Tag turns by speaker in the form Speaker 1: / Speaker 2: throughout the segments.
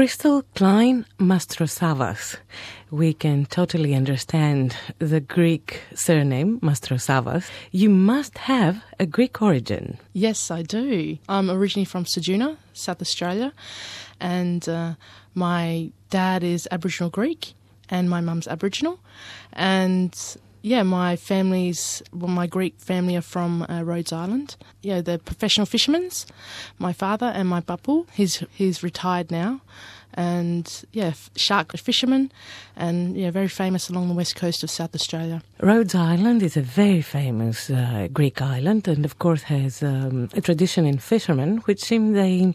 Speaker 1: Crystal Clyne Mastrosavvas. We can totally understand the Greek surname, Mastrosavvas. You must have a Greek origin.
Speaker 2: Yes, I do. I'm originally from Ceduna, South Australia, and uh, my dad is Aboriginal Greek and my mum's Aboriginal. And yeah, my family's, well, my Greek family are from uh, Rhodes Island. Yeah, they're professional fishermen. My father and my papu, he's, he's retired now. And yeah, shark fisherman, and yeah, very famous along the west coast of South Australia.
Speaker 1: Rhodes Island is a very famous uh, Greek island, and of course has um, a tradition in fishermen, which seem they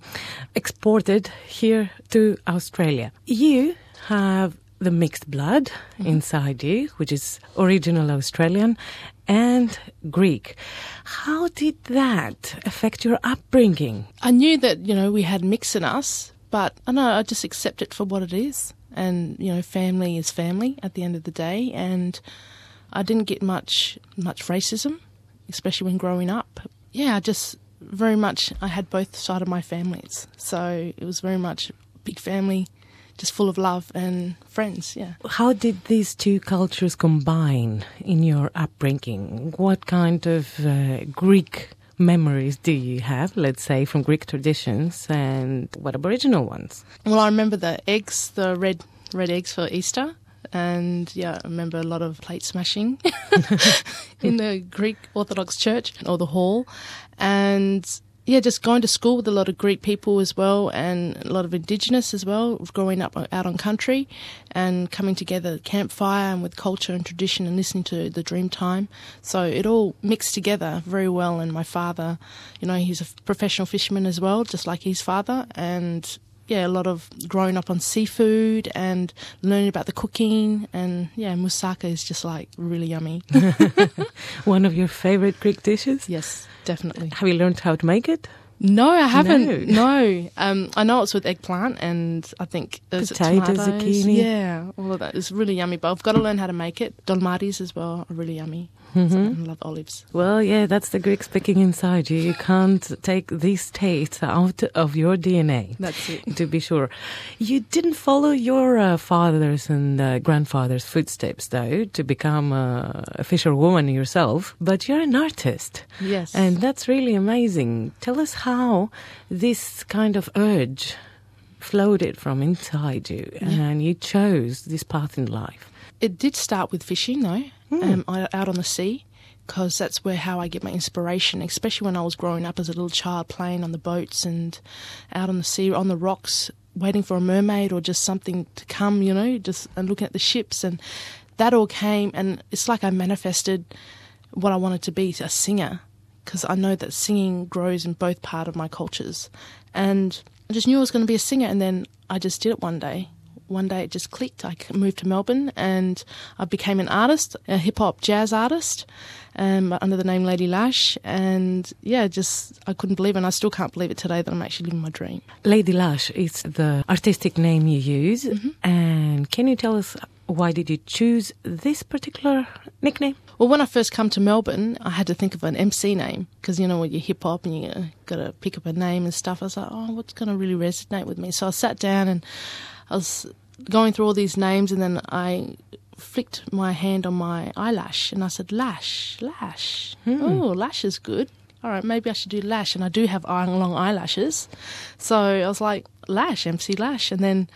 Speaker 1: exported here to Australia. You have the mixed blood mm-hmm. inside you, which is original Australian and Greek. How did that affect your upbringing?
Speaker 2: I knew that, you know, we had mix in us, but I know I just accept it for what it is. And, you know, family is family at the end of the day. And I didn't get much much racism, especially when growing up. Yeah, I just very much I had both side of my families. So it was very much big family just full of love and friends. Yeah.
Speaker 1: How did these two cultures combine in your upbringing? What kind of uh, Greek memories do you have, let's say, from Greek traditions, and what Aboriginal ones?
Speaker 2: Well, I remember the eggs, the red red eggs for Easter. And yeah, I remember a lot of plate smashing in the Greek Orthodox Church or the hall. And yeah, just going to school with a lot of Greek people as well, and a lot of Indigenous as well, growing up out on country, and coming together campfire and with culture and tradition, and listening to the Dreamtime. So it all mixed together very well. And my father, you know, he's a professional fisherman as well, just like his father, and yeah, a lot of growing up on seafood and learning about the cooking. And yeah, moussaka is just like really yummy.
Speaker 1: One of your favorite Greek dishes?
Speaker 2: Yes, definitely.
Speaker 1: Have you learned how to make it?
Speaker 2: No, I haven't. No, no. Um, I know it's with eggplant and I think
Speaker 1: there's potatoes, zucchini.
Speaker 2: Yeah, all of that is really yummy. But I've got to learn how to make it. Dolmades as well are really yummy. Mm-hmm. I love olives.
Speaker 1: Well, yeah, that's the Greek speaking inside you. You can't take these tastes out of your DNA.
Speaker 2: That's it.
Speaker 1: To be sure. You didn't follow your uh, father's and uh, grandfather's footsteps, though, to become uh, a fisherwoman yourself, but you're an artist.
Speaker 2: Yes.
Speaker 1: And that's really amazing. Tell us how this kind of urge floated from inside you yeah. and you chose this path in life.
Speaker 2: It did start with fishing, though mm. um, out on the sea because that's where how I get my inspiration, especially when I was growing up as a little child playing on the boats and out on the sea on the rocks waiting for a mermaid or just something to come, you know, just and looking at the ships and that all came and it's like I manifested what I wanted to be, a singer, because I know that singing grows in both part of my cultures. And I just knew I was going to be a singer and then I just did it one day one day it just clicked. I moved to Melbourne and I became an artist, a hip hop jazz artist, um, under the name Lady Lash. And yeah, just I couldn't believe it. And I still can't believe it today that I'm actually living my dream.
Speaker 1: Lady Lash is the artistic name you use. Mm-hmm. And can you tell us why did you choose this particular nickname?
Speaker 2: Well, when I first come to Melbourne, I had to think of an MC name because you know when you're hip hop and you got to pick up a name and stuff. I was like, oh, what's going to really resonate with me? So I sat down and I was going through all these names, and then I flicked my hand on my eyelash, and I said, "Lash, lash. Hmm. Oh, lash is good. All right, maybe I should do lash." And I do have long eyelashes, so I was like, "Lash, MC Lash," and then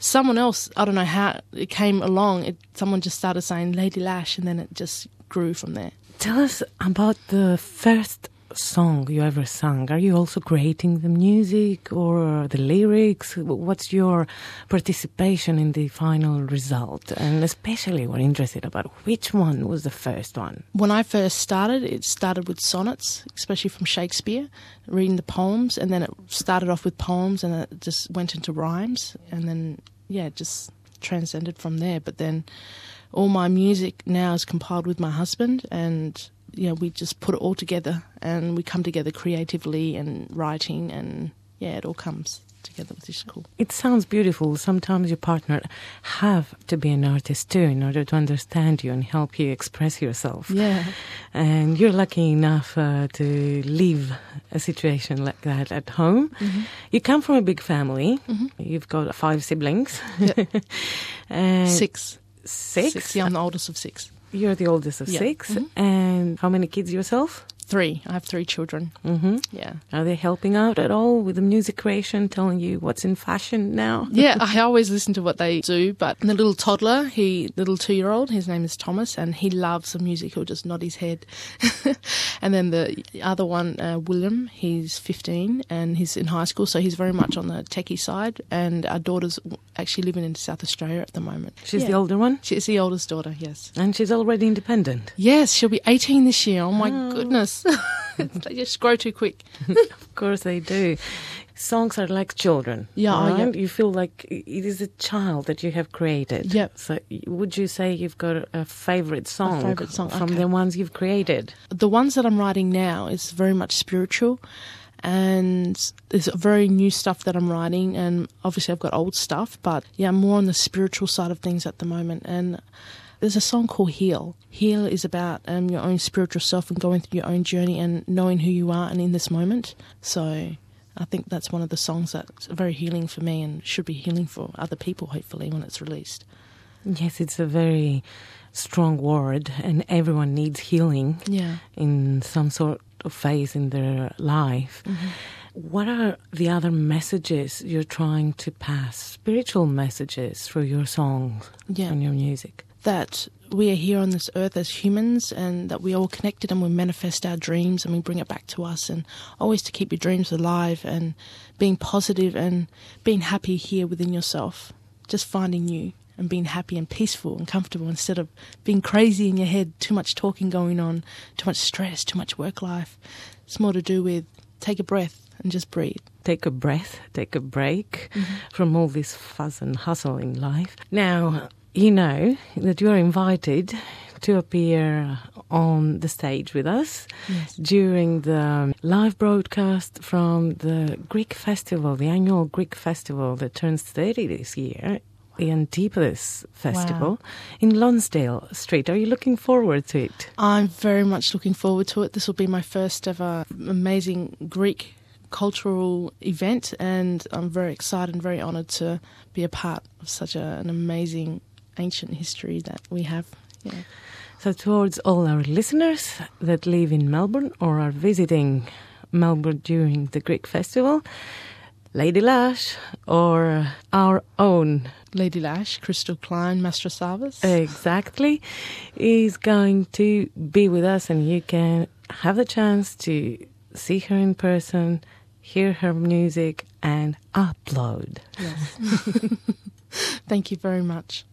Speaker 2: someone else, I don't know how it came along. It, someone just started saying Lady Lash, and then it just grew from there.
Speaker 1: Tell us about the first song you ever sung, are you also creating the music or the lyrics? What's your participation in the final result? And especially, we're interested about which one was the first one.
Speaker 2: When I first started, it started with sonnets, especially from Shakespeare, reading the poems, and then it started off with poems, and it just went into rhymes, and then yeah, it just transcended from there. But then all my music now is compiled with my husband, and you know, we just put it all together and we come together creatively and writing and yeah, it all comes together, which is cool.
Speaker 1: It sounds beautiful. Sometimes your partner have to be an artist too in order to understand you and help you express yourself.
Speaker 2: Yeah.
Speaker 1: And you're lucky enough uh, to live a situation like that at home.
Speaker 2: Mm-hmm.
Speaker 1: You come from a big family. You've got five siblings. and
Speaker 2: Six.
Speaker 1: Six.
Speaker 2: Six. Yeah, I'm the oldest of six.
Speaker 1: You're the oldest of
Speaker 2: Yeah.
Speaker 1: 6
Speaker 2: Mhm.
Speaker 1: And how many kids yourself?
Speaker 2: Three. I have three children.
Speaker 1: hmm
Speaker 2: Yeah.
Speaker 1: Are they helping out at all with the music creation, telling you what's in fashion now?
Speaker 2: Yeah, I always listen to what they do, but the little toddler, he, little two year old, his name is Thomas, and he loves the music. He'll just nod his head. and then the other one, uh, William, he's 15 and he's in high school, so he's very much on the techie side. And our daughter's actually living in South Australia at the moment.
Speaker 1: She's
Speaker 2: Yeah.
Speaker 1: the older one,
Speaker 2: She's the oldest daughter, yes.
Speaker 1: and she's already independent.
Speaker 2: Yes, she'll be 18 this year. Oh my goodness. They just grow too quick.
Speaker 1: Of course, they do. Songs are like children.
Speaker 2: Yeah,
Speaker 1: right?
Speaker 2: yeah.
Speaker 1: You feel like it is a child that you have created.
Speaker 2: Yep.
Speaker 1: So, would you say you've got a favorite song,
Speaker 2: favourite song,
Speaker 1: from
Speaker 2: okay.
Speaker 1: the ones you've created?
Speaker 2: the ones that I'm writing now is very much spiritual and there's very new stuff that I'm writing and obviously I've got old stuff but yeah I'm more on the spiritual side of things at the moment and there's a song called Heal. Heal is about um, your own spiritual self and going through your own journey and knowing who you are and in this moment. So I think that's one of the songs that's very healing for me and should be healing for other people hopefully when it's released.
Speaker 1: Yes, it's a very strong word, and everyone needs healing
Speaker 2: Yeah.
Speaker 1: in some sort of phase in their life.
Speaker 2: Mm-hmm.
Speaker 1: What are the other messages you're trying to pass? Spiritual messages through your songs
Speaker 2: Yeah.
Speaker 1: and your music.
Speaker 2: that we are here on this earth as humans and that we're all connected and we manifest our dreams and we bring it back to us and always to keep your dreams alive and being positive and being happy here within yourself just finding you and being happy and peaceful and comfortable instead of being crazy in your head too much talking going on too much stress too much work life it's more to do with take a breath and just breathe
Speaker 1: Take a breath, take a break
Speaker 2: Mm-hmm.
Speaker 1: from all this fuss and hustle in life. Now, you know that you are invited to appear on the stage with us
Speaker 2: Yes.
Speaker 1: during the live broadcast from the Greek festival, the annual Greek festival that turns 30 this year, the Antipodes Festival in Lonsdale Street. Are you looking forward to it?
Speaker 2: I'm very much looking forward to it. This will be my first ever amazing Greek cultural event, and I'm very excited and very honoured to be a part of such a, an amazing ancient history that we have. Yeah.
Speaker 1: So, towards all our listeners that live in Melbourne or are visiting Melbourne during the Greek festival, Lady Lash or our own
Speaker 2: Lady Lash, Crystal Clyne, Mastrosavvas.
Speaker 1: exactly is going to be with us, and you can have the chance to see her in person, hear her music, and upload.
Speaker 2: Yes. Thank you very much.